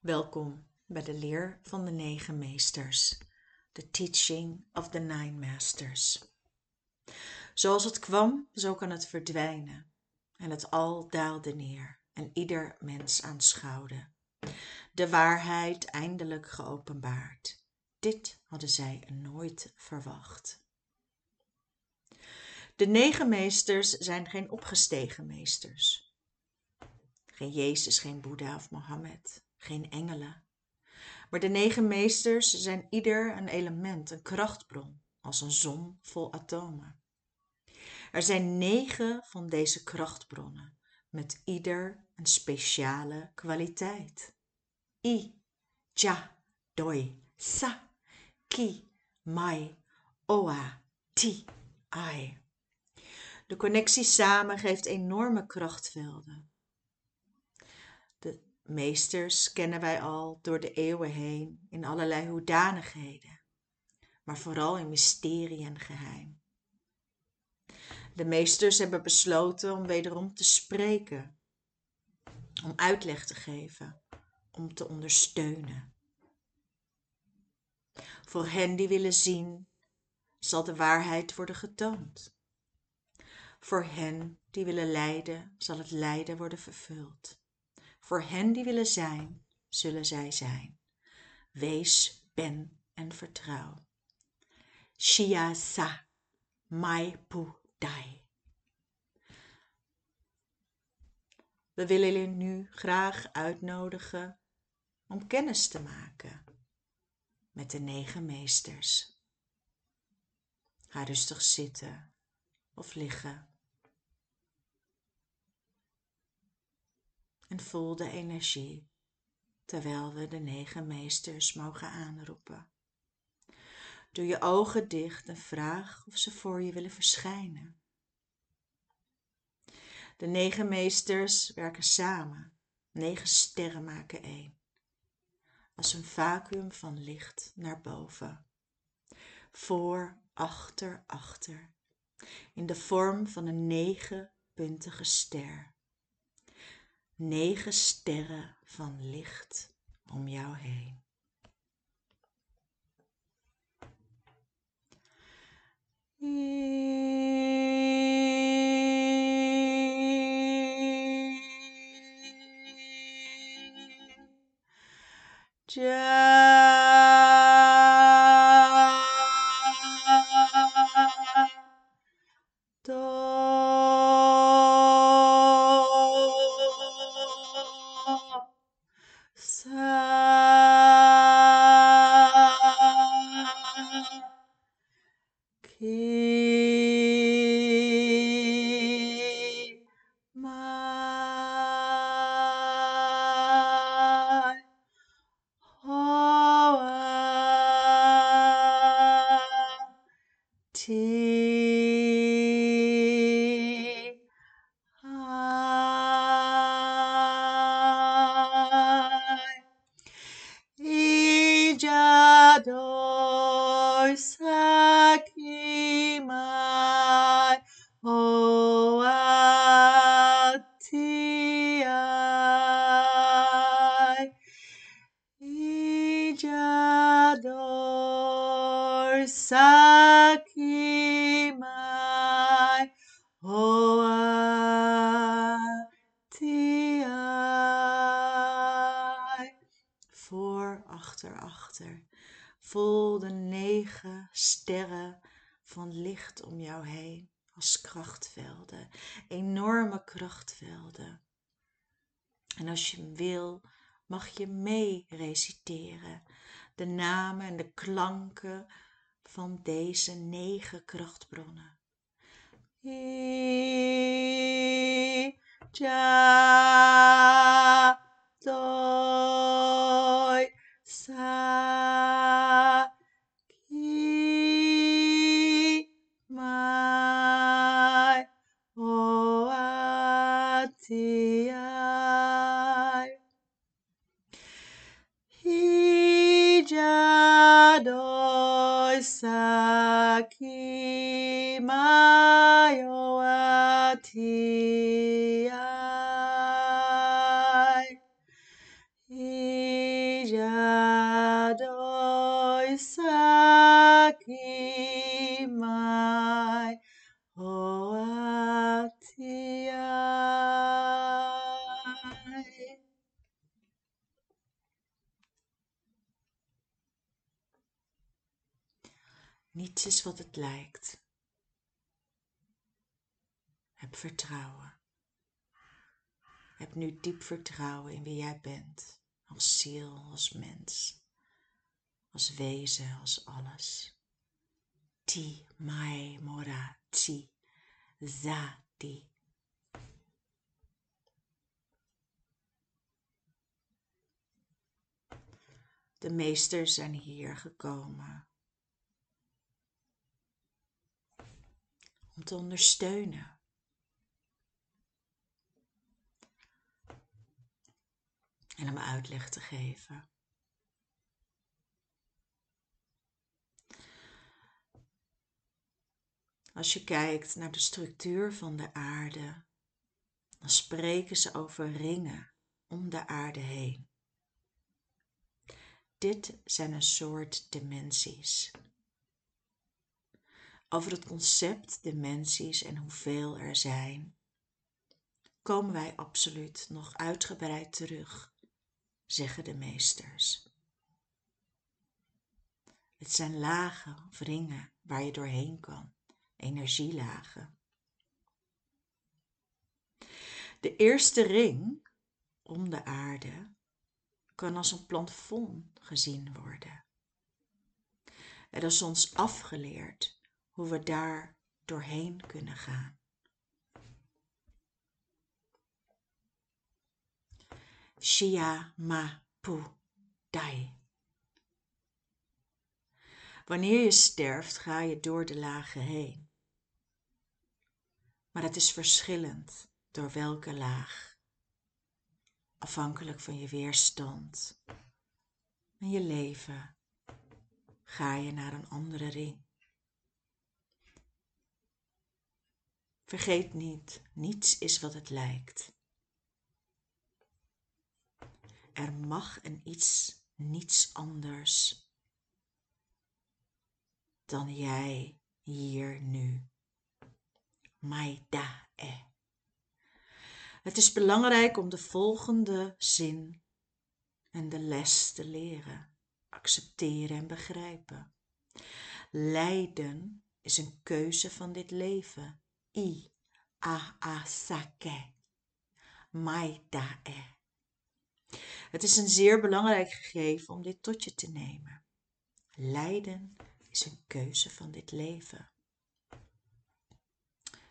Welkom bij de leer van de negen meesters, the teaching of the nine masters. Zoals het kwam, zo kan het verdwijnen. En het al daalde neer en ieder mens aanschouwde. De waarheid eindelijk geopenbaard. Dit hadden zij nooit verwacht. De negen meesters zijn geen opgestegen meesters. Geen Jezus, geen Boeddha of Mohammed, geen engelen. Maar de negen meesters zijn ieder een element, een krachtbron, als een zon vol atomen. Er zijn negen van deze krachtbronnen, met ieder een speciale kwaliteit. I, Ja, Doi, Sa, Ki, Mai, Oa, Ti, Ai. De connectie samen geeft enorme krachtvelden. Meesters kennen wij al door de eeuwen heen in allerlei hoedanigheden, maar vooral in mysterie en geheim. De meesters hebben besloten om wederom te spreken, om uitleg te geven, om te ondersteunen. Voor hen die willen zien, zal de waarheid worden getoond. Voor hen die willen lijden, zal het lijden worden vervuld. Voor hen die willen zijn, zullen zij zijn. Wees, ben en vertrouw. Shia sa, mai pu dai. We willen jullie nu graag uitnodigen om kennis te maken met de negen meesters. Ga rustig zitten of liggen. En voel de energie terwijl we de negen meesters mogen aanroepen. Doe je ogen dicht en vraag of ze voor je willen verschijnen. De negen meesters werken samen. Negen sterren maken één. Als een vacuüm van licht naar boven. Voor, achter, achter. In de vorm van een negenpuntige ster. Negen sterren van licht om jou heen. Ki ijadoi saki mai hoa ti ai voor, achter, achter. Voel de negen sterren van licht om jou heen als krachtvelden, enorme krachtvelden. En als je wil, mag je mee reciteren de namen en de klanken van deze negen krachtbronnen. Is wat het lijkt. Heb vertrouwen. Heb nu diep vertrouwen in wie jij bent, als ziel, als mens, als wezen, als alles. Ti mai mora ti zati. De meesters zijn hier gekomen te ondersteunen. En om uitleg te geven. Als je kijkt naar de structuur van de aarde, dan spreken ze over ringen om de aarde heen. Dit zijn een soort dimensies. Over het concept dimensies en hoeveel er zijn, komen wij absoluut nog uitgebreid terug, zeggen de meesters. Het zijn lagen of ringen waar je doorheen kan, energielagen. De eerste ring om de aarde kan als een plafond gezien worden. Er is ons afgeleerd hoe we daar doorheen kunnen gaan. Shia ma pu dai. Wanneer je sterft, ga je door de lagen heen. Maar het is verschillend door welke laag. Afhankelijk van je weerstand en je leven ga je naar een andere ring. Vergeet niet, niets is wat het lijkt. Er mag en iets niets anders dan jij hier nu. Maida e. Het is belangrijk om de volgende zin en de les te leren, accepteren en begrijpen. Lijden is een keuze van dit leven i a a sake e. Het is een zeer belangrijk gegeven om dit tot je te nemen. Lijden is een keuze van dit leven.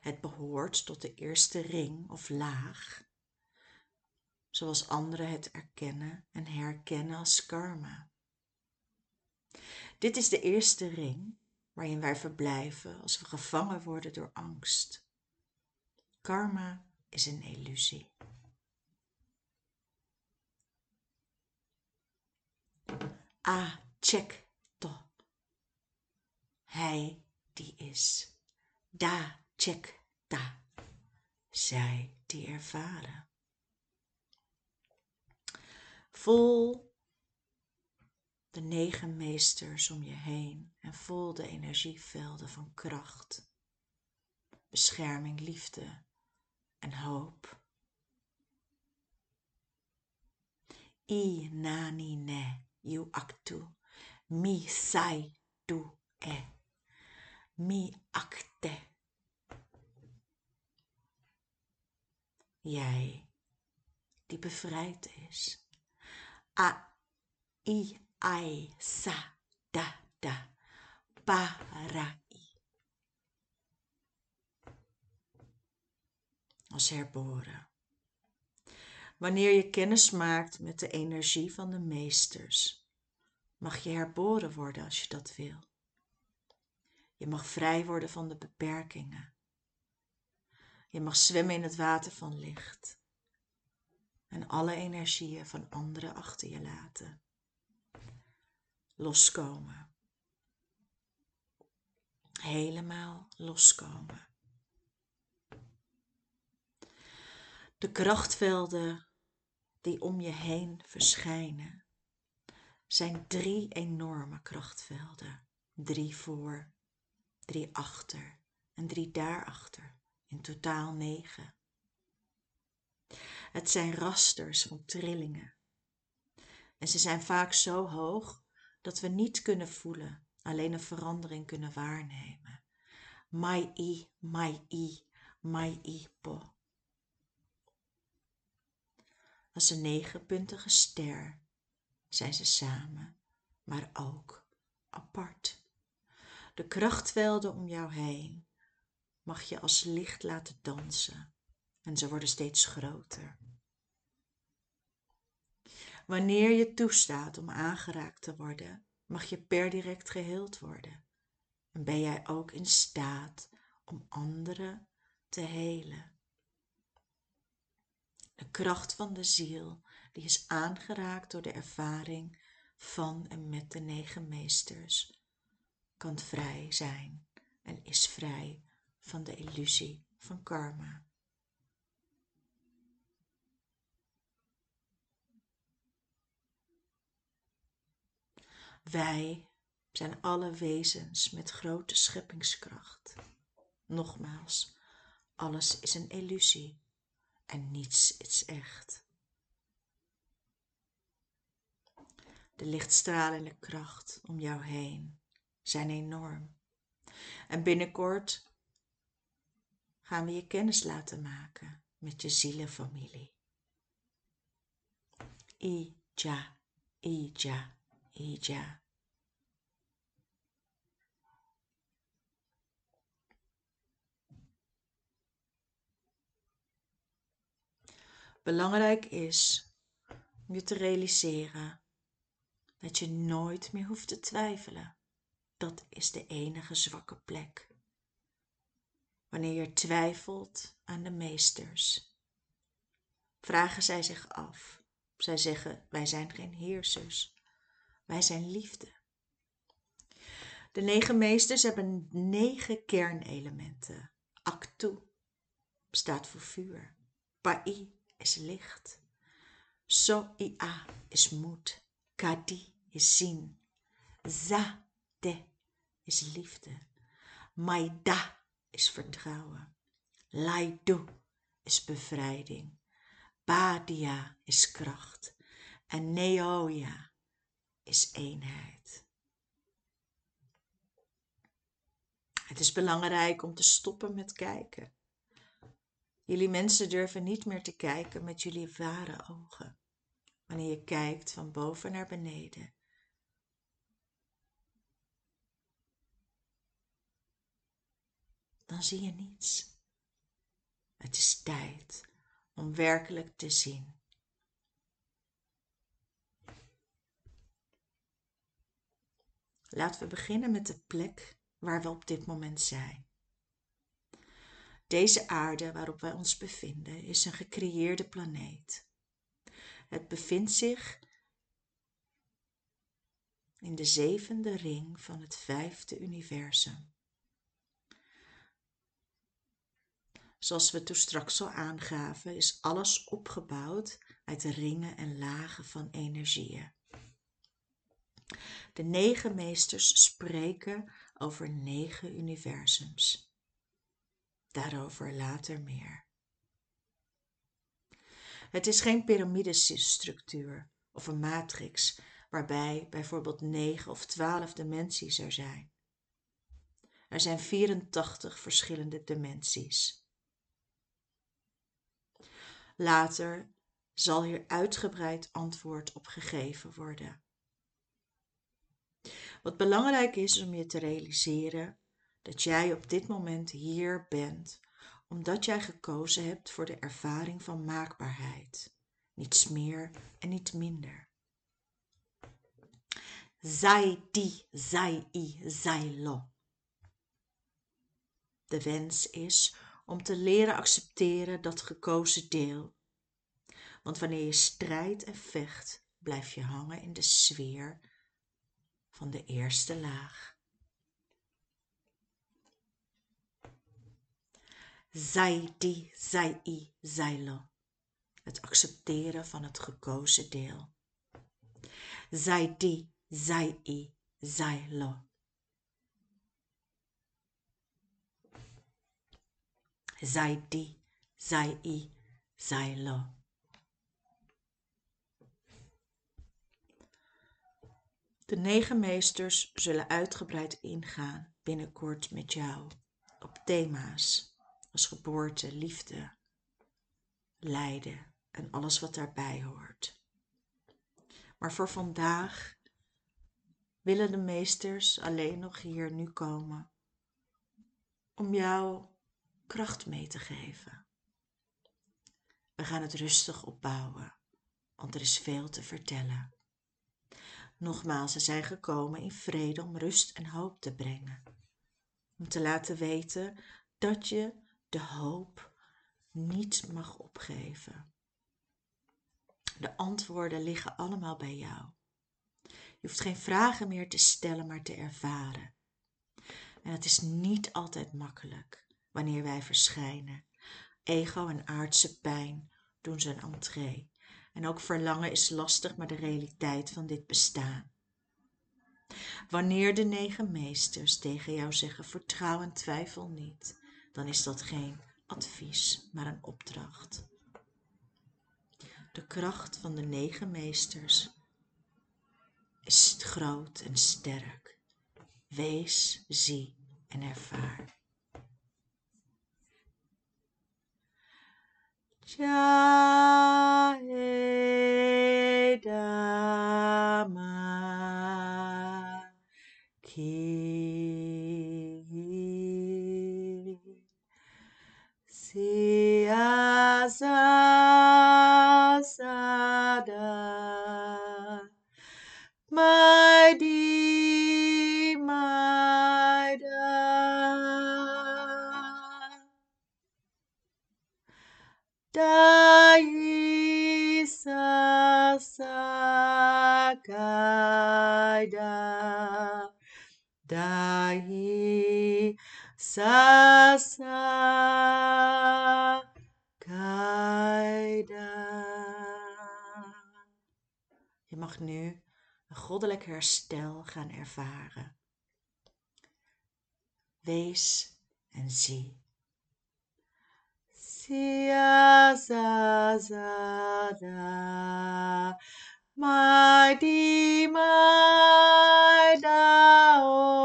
Het behoort tot de eerste ring of laag, zoals anderen het erkennen en herkennen als karma. Dit is de eerste ring waarin wij verblijven als we gevangen worden door angst. Karma is een illusie. A check to. Hij die is. Da check ta. Zij die ervaren. Vol de negen meesters om je heen en voel de energievelden van kracht, bescherming, liefde en hoop. I nani ne you actu, mi sai tu e, mi acte. Jij die bevrijd is. A i ai sa da da parai. Als herboren. Wanneer je kennis maakt met de energie van de meesters, mag je herboren worden als je dat wil. Je mag vrij worden van de beperkingen. Je mag zwemmen in het water van licht en alle energieën van anderen achter je laten loskomen. Helemaal loskomen. De krachtvelden die om je heen verschijnen, zijn drie enorme krachtvelden. Drie voor, drie achter en drie daarachter. In totaal negen. Het zijn rasters van trillingen. En ze zijn vaak zo hoog dat we niet kunnen voelen, alleen een verandering kunnen waarnemen. Mai i, mai i, mai i po. Als een negenpuntige ster zijn ze samen, maar ook apart. De krachtvelden om jou heen mag je als licht laten dansen en ze worden steeds groter. Wanneer je toestaat om aangeraakt te worden, mag je per direct geheeld worden. En ben jij ook in staat om anderen te helen. De kracht van de ziel, die is aangeraakt door de ervaring van en met de negen meesters, kan vrij zijn en is vrij van de illusie van karma. Wij zijn alle wezens met grote scheppingskracht. Nogmaals, alles is een illusie en niets is echt. De lichtstralende kracht om jou heen zijn enorm. En binnenkort gaan we je kennis laten maken met je zielenfamilie. Ija, Ija, Ija. Belangrijk is om je te realiseren dat je nooit meer hoeft te twijfelen. Dat is de enige zwakke plek. Wanneer je twijfelt aan de meesters, vragen zij zich af. Zij zeggen: Wij zijn geen heersers, wij zijn liefde. De negen meesters hebben negen kernelementen. Actu staat voor vuur. Pai is licht. So-ia is moed. Kadi is zien. Za-de is liefde. Maida is vertrouwen. Laidu is bevrijding. Badia is kracht. En Neoya is eenheid. Het is belangrijk om te stoppen met kijken. Jullie mensen durven niet meer te kijken met jullie ware ogen. Wanneer je kijkt van boven naar beneden. Dan zie je niets. Het is tijd om werkelijk te zien. Laten we beginnen met de plek waar we op dit moment zijn. Deze aarde waarop wij ons bevinden is een gecreëerde planeet. Het bevindt zich in de zevende ring van het vijfde universum. Zoals we toen straks al aangaven, is alles opgebouwd uit ringen en lagen van energieën. De negen meesters spreken over negen universums. Daarover later meer. Het is geen piramidestructuur of een matrix waarbij bijvoorbeeld 9 of 12 dimensies er zijn. Er zijn 84 verschillende dimensies. Later zal hier uitgebreid antwoord op gegeven worden. Wat belangrijk is om je te realiseren dat jij op dit moment hier bent, omdat jij gekozen hebt voor de ervaring van maakbaarheid. Niets meer en niet minder. Zai di, zai i, zai lo. De wens is om te leren accepteren dat gekozen deel. Want wanneer je strijdt en vecht, blijf je hangen in de sfeer van de eerste laag. zij die, zij i, zijlo. Het accepteren van het gekozen deel. zai di, zai i, zai lo. Zai di, zai i, zai De negen meesters zullen uitgebreid ingaan binnenkort met jou op thema's als geboorte, liefde, lijden en alles wat daarbij hoort. Maar voor vandaag willen de meesters alleen nog hier nu komen om jou kracht mee te geven. We gaan het rustig opbouwen, want er is veel te vertellen. Nogmaals, ze zijn gekomen in vrede om rust en hoop te brengen. Om te laten weten dat je de hoop niet mag opgeven. De antwoorden liggen allemaal bij jou. Je hoeft geen vragen meer te stellen, maar te ervaren. En het is niet altijd makkelijk wanneer wij verschijnen. Ego en aardse pijn doen zijn entree. En ook verlangen is lastig, maar de realiteit van dit bestaan. Wanneer de negen meesters tegen jou zeggen vertrouw en twijfel niet, dan is dat geen advies, maar een opdracht. De kracht van de negen meesters is groot en sterk. Wees, zie en ervaar. chahe Dai sasa kaida. Je mag nu een goddelijk herstel gaan ervaren. Wees en zie. Sia za za da my di my dao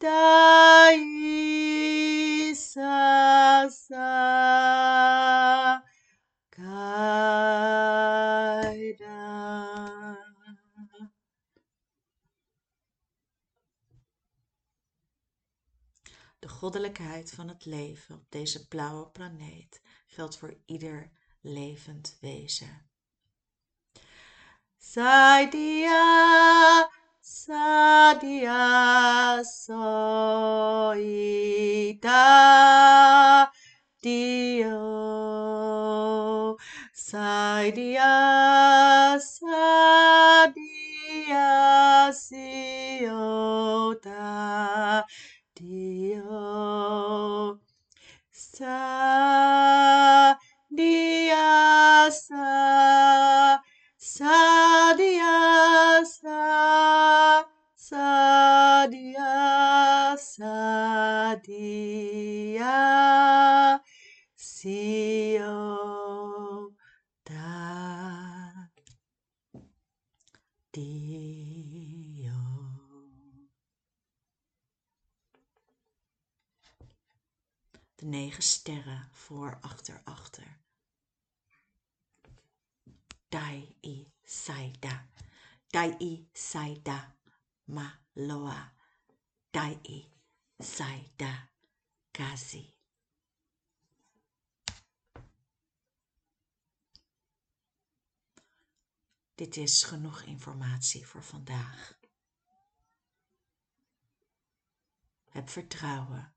De goddelijkheid van het leven op deze blauwe planeet geldt voor ieder levend wezen. Saidia, sadia, soida, dio. Saidia, sadia, siota, dio. Sa, dia, sa, sa, dia, sa, dia, sio, da, dio. De negen sterren voor, achter, achter. Dai i saida, dai i saida, ma loa, dai saida, kazi. Dit is genoeg informatie voor vandaag. Heb vertrouwen,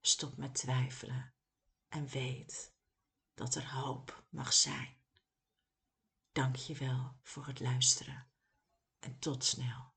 stop met twijfelen en weet dat er hoop mag zijn. Dank je wel voor het luisteren en tot snel.